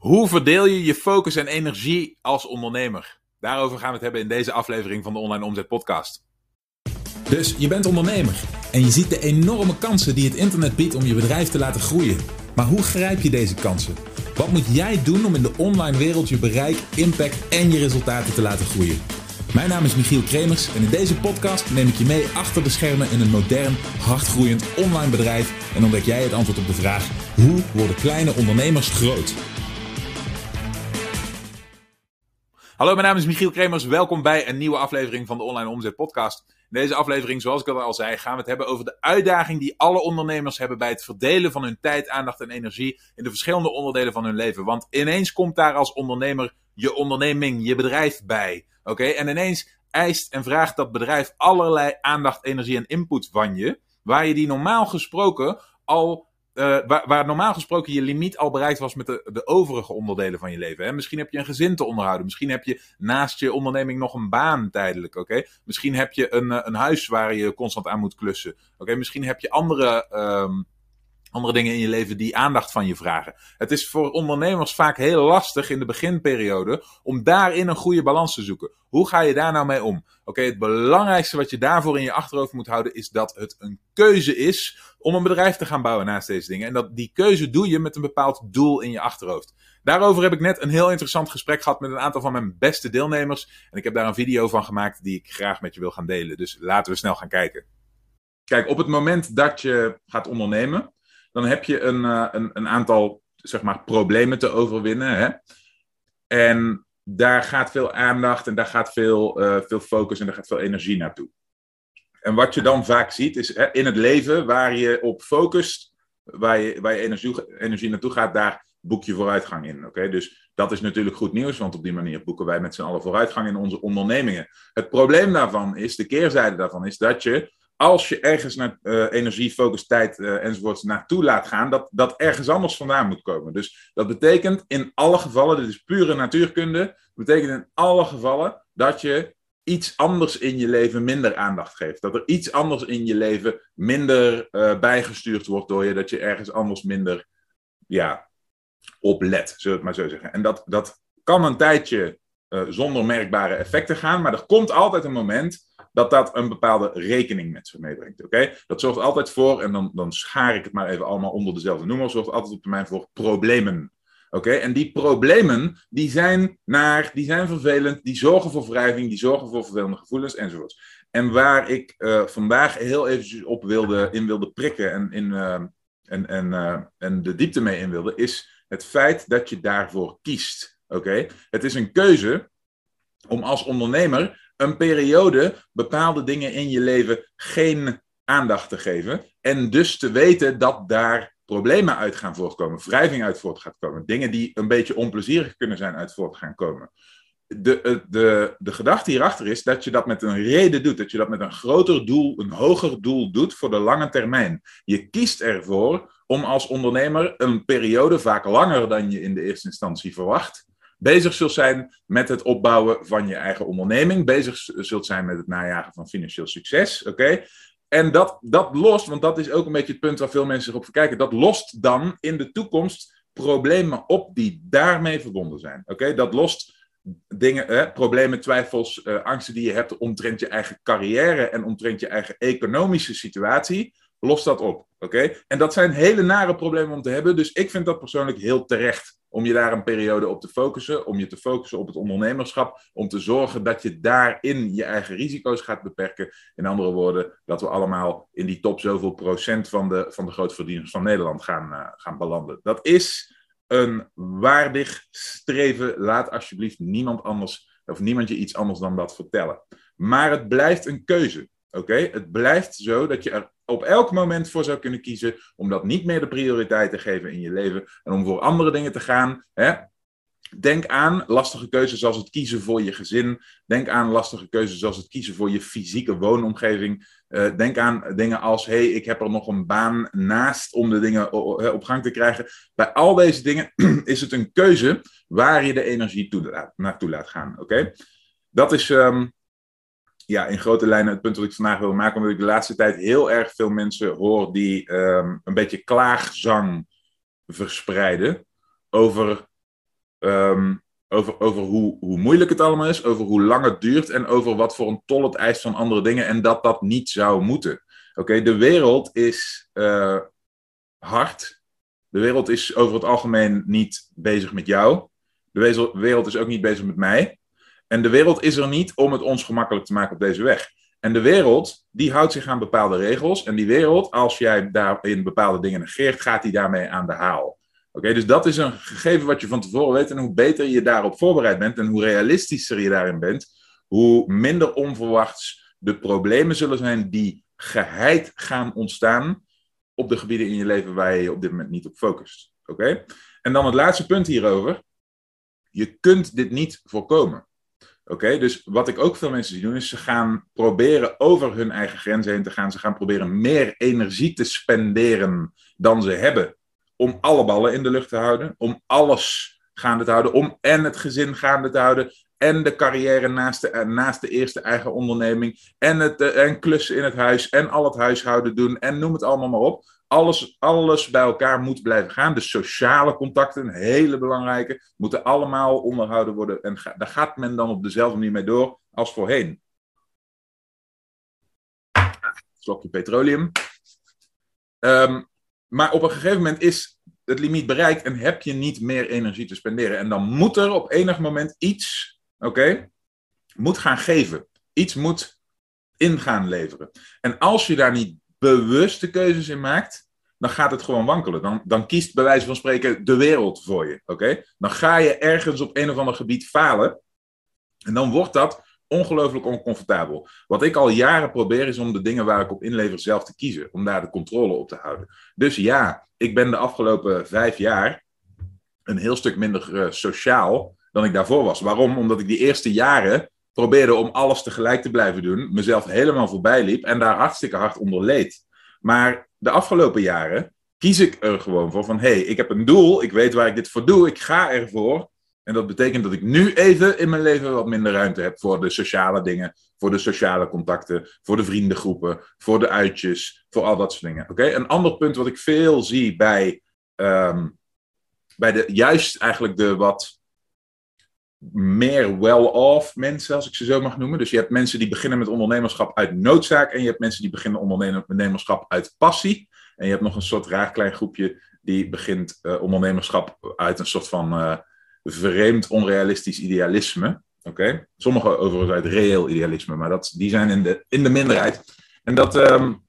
Hoe verdeel je je focus en energie als ondernemer? Daarover gaan we het hebben in deze aflevering van de Online Omzet Podcast. Dus je bent ondernemer en je ziet de enorme kansen die het internet biedt om je bedrijf te laten groeien. Maar hoe grijp je deze kansen? Wat moet jij doen om in de online wereld je bereik, impact en je resultaten te laten groeien? Mijn naam is Michiel Kremers en in deze podcast neem ik je mee achter de schermen in een modern, hardgroeiend online bedrijf en ontdek jij het antwoord op de vraag: hoe worden kleine ondernemers groot? Hallo, mijn naam is Michiel Kremers. Welkom bij een nieuwe aflevering van de Online Omzet Podcast. In deze aflevering, zoals ik al zei, gaan we het hebben over de uitdaging die alle ondernemers hebben bij het verdelen van hun tijd, aandacht en energie in de verschillende onderdelen van hun leven. Want ineens komt daar als ondernemer je onderneming, je bedrijf bij. Oké, en ineens eist en vraagt dat bedrijf allerlei aandacht, energie en input van je, waar je die normaal gesproken al uh, waar, normaal gesproken je limiet al bereikt was met de, de overige onderdelen van je leven. Hè? Misschien heb je een gezin te onderhouden. Misschien heb je naast je onderneming nog een baan tijdelijk. Oké? Misschien heb je een, eh, een huis waar je constant aan moet klussen. Oké? Misschien heb je andere um, andere dingen in je leven die aandacht van je vragen. Het is voor ondernemers vaak heel lastig in de beginperiode om daarin een goede balans te zoeken. Hoe ga je daar nou mee om? Oké, het belangrijkste wat je daarvoor in je achterhoofd moet houden is dat het een keuze is om een bedrijf te gaan bouwen naast deze dingen. En dat die keuze doe je met een bepaald doel in je achterhoofd. Daarover heb ik net een heel interessant gesprek gehad met een aantal van mijn beste deelnemers. En ik heb daar een video van gemaakt die ik graag met je wil gaan delen. Dus laten we snel gaan kijken. Kijk, op het moment dat je gaat ondernemen, dan heb je een, uh, een, een, aantal zeg maar, problemen te overwinnen. Hè? En daar gaat veel aandacht en daar gaat veel, uh, veel focus en daar gaat veel energie naartoe. En wat je dan vaak ziet is hè, in het leven waar je op focust, waar je, waar energie, energie naartoe gaat, daar boek je vooruitgang in. Oké, Dus dat is natuurlijk goed nieuws, want op die manier boeken wij met z'n allen vooruitgang in onze ondernemingen. Het probleem daarvan is, de keerzijde daarvan is dat je als je ergens naar uh, energie, focus, tijd uh, enzovoorts naartoe laat gaan, dat dat ergens anders vandaan moet komen. Dus dat betekent in alle gevallen, dit is pure natuurkunde, betekent in alle gevallen dat je iets anders in je leven minder aandacht geeft. Dat er iets anders in je leven minder uh, bijgestuurd wordt door je, dat je ergens anders minder ja, op let, zullen het maar zo zeggen. En dat, dat kan een tijdje zonder merkbare effecten gaan, maar er komt altijd een moment dat dat een bepaalde rekening met zich meebrengt. Oké? Dat zorgt altijd voor, en dan, dan schaar ik het maar even allemaal onder dezelfde noemer, zorgt altijd op termijn voor problemen. Oké, en die problemen, die zijn naar, die zijn vervelend, die zorgen voor wrijving, die zorgen voor vervelende gevoelens enzovoort. En waar ik uh, vandaag heel eventjes op wilde, in wilde prikken en, in, uh, en, en, uh, en de diepte mee in wilde, is het feit dat je daarvoor kiest. Oké, het is een keuze om als ondernemer een periode bepaalde dingen in je leven geen aandacht te geven. En dus te weten dat daar problemen uit gaan voortkomen, wrijving uit voort gaat komen. Dingen die een beetje onplezierig kunnen zijn uit voort gaan komen. De, eh, de, de gedachte hierachter is dat je dat met een reden doet. Dat je dat met een groter doel, een hoger doel doet voor de lange termijn. Je kiest ervoor om als ondernemer een periode, vaak langer dan je in de eerste instantie verwacht, bezig zult zijn met het opbouwen van je eigen onderneming, bezig zult zijn met het najagen van financieel succes. Oké? En dat, dat lost, want dat is ook een beetje het punt waar veel mensen zich op verkijken, dat lost dan in de toekomst problemen op die daarmee verbonden zijn. Oké? Dat lost dingen, eh, problemen, twijfels, uh, angsten die je hebt omtrent je eigen carrière en omtrent je eigen economische situatie. Lost dat op. Oké? En dat zijn hele nare problemen om te hebben. Dus ik vind dat persoonlijk heel terecht om je daar een periode op te focussen, om je te focussen op het ondernemerschap, om te zorgen dat je daarin je eigen risico's gaat beperken. In andere woorden, dat we allemaal in die top zoveel procent van de, van de grootverdieners van Nederland gaan, uh, gaan belanden. Dat is een waardig streven. Laat alsjeblieft niemand anders of niemand je iets anders dan dat vertellen. Maar het blijft een keuze. Oké, het blijft zo dat je er op elk moment voor zou kunnen kiezen om dat niet meer de prioriteit te geven in je leven en om voor andere dingen te gaan. Hè? Denk aan lastige keuzes zoals het kiezen voor je gezin. Denk aan lastige keuzes zoals het kiezen voor je fysieke woonomgeving. Uh, denk aan dingen als: hey, ik heb er nog een baan naast om de dingen op gang te krijgen. Bij al deze dingen is het een keuze waar je de energie toe, naartoe laat gaan. Oké? Dat is. Um, ja, in grote lijnen het punt dat ik vandaag wil maken, omdat ik de laatste tijd heel erg veel mensen hoor die um, een beetje klaagzang verspreiden over ehm, over, over hoe, hoe moeilijk het allemaal is, over hoe lang het duurt en over wat voor een tol het eist van andere dingen en dat dat niet zou moeten. Oké, de wereld is uh, hard. De wereld is over het algemeen niet bezig met jou. De wereld is ook niet bezig met mij. En de wereld is er niet om het ons gemakkelijk te maken op deze weg. En de wereld, die houdt zich aan bepaalde regels. En die wereld, als jij daarin bepaalde dingen negeert, gaat die daarmee aan de haal. Oké, dus dat is een gegeven wat je van tevoren weet. En hoe beter je daarop voorbereid bent en hoe realistischer je daarin bent, hoe minder onverwachts de problemen zullen zijn die geheid gaan ontstaan op de gebieden in je leven waar je je op dit moment niet op focust. Oké? En dan het laatste punt hierover. Je kunt dit niet voorkomen. Oké, dus wat ik ook veel mensen zie doen, is ze gaan proberen over hun eigen grenzen heen te gaan. Ze gaan proberen meer energie te spenderen dan ze hebben. Om alle ballen in de lucht te houden. Om alles gaande te houden. Om en het gezin gaande te houden. En de carrière naast de, naast de eerste eigen onderneming. En, het, eh, en klussen in het huis. En al het huishouden doen. En noem het allemaal maar op alles, alles bij elkaar moet blijven gaan. De sociale contacten, hele belangrijke, moeten allemaal onderhouden worden. En daar gaat men dan op dezelfde manier mee door als voorheen. Slokje petroleum. Um, maar op een gegeven moment is het limiet bereikt en heb je niet meer energie te spenderen. En dan moet er op enig moment iets, oké, moet gaan geven. Iets moet in gaan leveren. En als je daar niet bewuste keuzes in maakt, dan gaat het gewoon wankelen. Dan, dan kiest bij wijze van spreken de wereld voor je. Oké? Dan ga je ergens op een of ander gebied falen. En dan wordt dat ongelooflijk oncomfortabel. Wat ik al jaren probeer is om de dingen waar ik op inlever zelf te kiezen. Om daar de controle op te houden. Dus ja, ik ben de afgelopen vijf jaar een heel stuk minder uh, sociaal dan ik daarvoor was. Waarom? Omdat ik die eerste jaren probeerde om alles tegelijk te blijven doen, mezelf helemaal voorbij liep en daar hartstikke hard onder leed. Maar de afgelopen jaren kies ik er gewoon voor van, hé, hey, ik heb een doel, ik weet waar ik dit voor doe, ik ga ervoor. En dat betekent dat ik nu even in mijn leven wat minder ruimte heb voor de sociale dingen, voor de sociale contacten, voor de vriendengroepen, voor de uitjes, voor al dat soort dingen. Oké? Een ander punt wat ik veel zie bij, ehm, bij de, juist eigenlijk de wat meer well-off mensen, als ik ze zo mag noemen. Dus je hebt mensen die beginnen met ondernemerschap uit noodzaak en je hebt mensen die beginnen ondernemerschap uit passie. En je hebt nog een soort raar klein groepje die begint uh, ondernemerschap uit een soort van uh, vreemd onrealistisch idealisme. Oké? Sommigen overigens uit reëel idealisme, maar dat, die zijn in de, in de minderheid. En dat, um,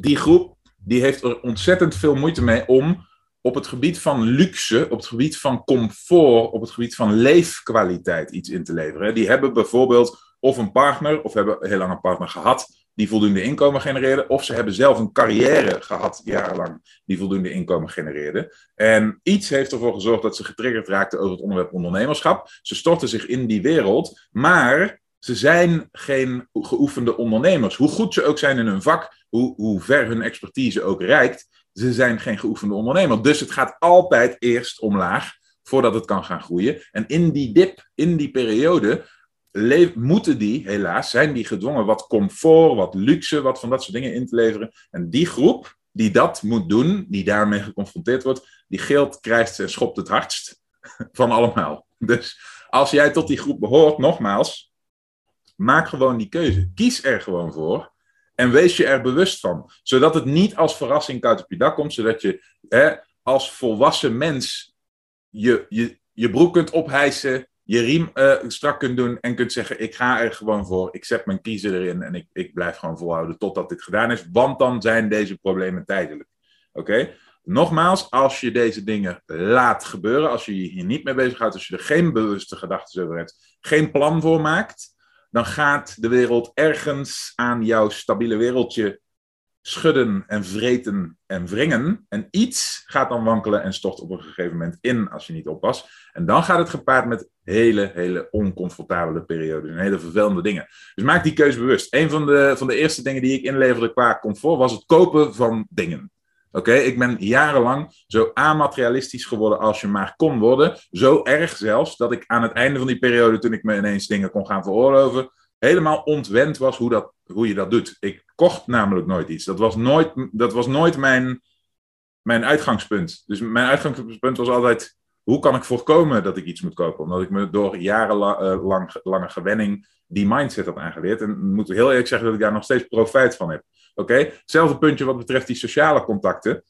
die groep die heeft er ontzettend veel moeite mee om op het gebied van luxe, op het gebied van comfort, op het gebied van leefkwaliteit iets in te leveren. Die hebben bijvoorbeeld of een partner, of hebben heel lang een partner gehad die voldoende inkomen genereerde, of ze hebben zelf een carrière gehad jarenlang die voldoende inkomen genereerde. En iets heeft ervoor gezorgd dat ze getriggerd raakten over het onderwerp ondernemerschap. Ze storten zich in die wereld, maar ze zijn geen geoefende ondernemers. Hoe goed ze ook zijn in hun vak, hoe, hoe ver hun expertise ook reikt, ze zijn geen geoefende ondernemer. Dus het gaat altijd eerst omlaag voordat het kan gaan groeien. En in die dip, in die periode, moeten die, helaas, zijn die gedwongen wat comfort, wat luxe, wat van dat soort dingen in te leveren. En die groep die dat moet doen, die daarmee geconfronteerd wordt, die geelt, krijgt en schopt het hardst van allemaal. Dus als jij tot die groep behoort, nogmaals, maak gewoon die keuze. Kies er gewoon voor. En wees je er bewust van. Zodat het niet als verrassing op je dak komt. Zodat je hè, als volwassen mens je, je, broek kunt ophijsen. Je riem uh, strak kunt doen. En kunt zeggen: Ik ga er gewoon voor. Ik zet mijn kiezer erin. En ik, ik blijf gewoon volhouden totdat dit gedaan is. Want dan zijn deze problemen tijdelijk. Oké? Nogmaals, als je deze dingen laat gebeuren. Als je je hier niet mee bezighoudt. Als je er geen bewuste gedachten over hebt. Geen plan voor maakt dan gaat de wereld ergens aan jouw stabiele wereldje schudden en vreten en wringen. En iets gaat dan wankelen en stort op een gegeven moment in als je niet oppast. En dan gaat het gepaard met hele, hele oncomfortabele periodes en hele vervelende dingen. Dus maak die keuze bewust. Een van de, van de eerste dingen die ik inleverde qua comfort was het kopen van dingen. Oké, ik ben jarenlang zo amaterialistisch geworden als je maar kon worden. Zo erg zelfs dat ik aan het einde van die periode, toen ik me ineens dingen kon gaan veroorloven, helemaal ontwend was hoe, dat, hoe je dat doet. Ik kocht namelijk nooit iets. Dat was nooit, dat was nooit mijn, mijn uitgangspunt. Dus mijn uitgangspunt was altijd hoe kan ik voorkomen dat ik iets moet kopen? Omdat ik me door jarenlange uh, lange gewenning die mindset heb aangeleerd. En ik moet heel eerlijk zeggen dat ik daar nog steeds profijt van heb. Oké, hetzelfde puntje wat betreft die sociale contacten.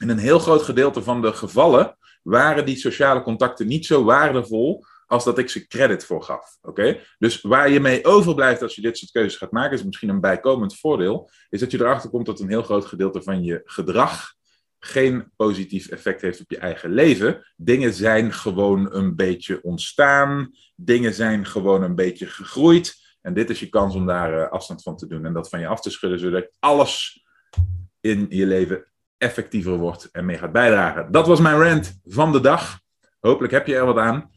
In een heel groot gedeelte van de gevallen waren die sociale contacten niet zo waardevol als dat ik ze credit voor gaf. Oké? Dus waar je mee overblijft als je dit soort keuzes gaat maken, is misschien een bijkomend voordeel, is dat je erachter komt dat een heel groot gedeelte van je gedrag geen positief effect heeft op je eigen leven. Dingen zijn gewoon een beetje ontstaan, dingen zijn gewoon een beetje gegroeid. En dit is je kans om daar uh, afstand van te doen en dat van je af te schudden, zodat alles in je leven effectiever wordt en mee gaat bijdragen. Dat was mijn rant van de dag. Hopelijk heb je er wat aan.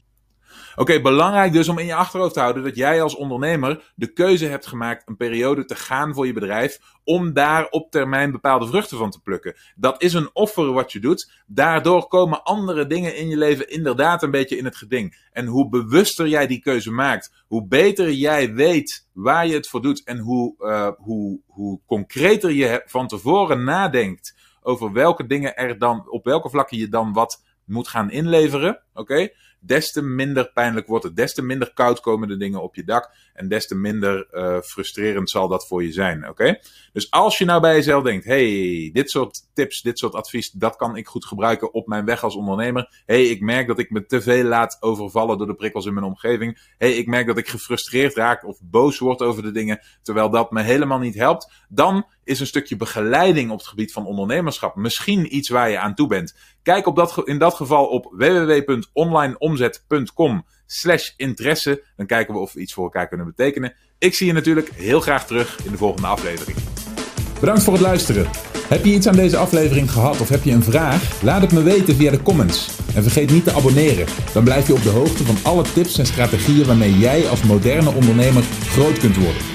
Oké, belangrijk dus om in je achterhoofd te houden dat jij als ondernemer de keuze hebt gemaakt een periode te gaan voor je bedrijf om daar op termijn bepaalde vruchten van te plukken. Dat is een offer wat je doet. Daardoor komen andere dingen in je leven inderdaad een beetje in het geding. En hoe bewuster jij die keuze maakt, hoe beter jij weet waar je het voor doet en hoe, uh, hoe, hoe concreter je van tevoren nadenkt over welke dingen er dan, op welke vlakken je dan wat moet gaan inleveren. Oké? Des te minder pijnlijk wordt het. Des te minder koud komen de dingen op je dak. En des te minder uh, frustrerend zal dat voor je zijn. Oké? Dus als je nou bij jezelf denkt: hey, dit soort tips, dit soort advies, dat kan ik goed gebruiken op mijn weg als ondernemer. hey, ik merk dat ik me te veel laat overvallen door de prikkels in mijn omgeving. hey, ik merk dat ik gefrustreerd raak of boos word over de dingen, terwijl dat me helemaal niet helpt. Dan is een stukje begeleiding op het gebied van ondernemerschap misschien iets waar je aan toe bent. Kijk op dat, in dat geval op www.onlineomzet.com slash interesse. Dan kijken we of we iets voor elkaar kunnen betekenen. Ik zie je natuurlijk heel graag terug in de volgende aflevering. Bedankt voor het luisteren. Heb je iets aan deze aflevering gehad of heb je een vraag? Laat het me weten via de comments. En vergeet niet te abonneren. Dan blijf je op de hoogte van alle tips en strategieën waarmee jij als moderne ondernemer groot kunt worden.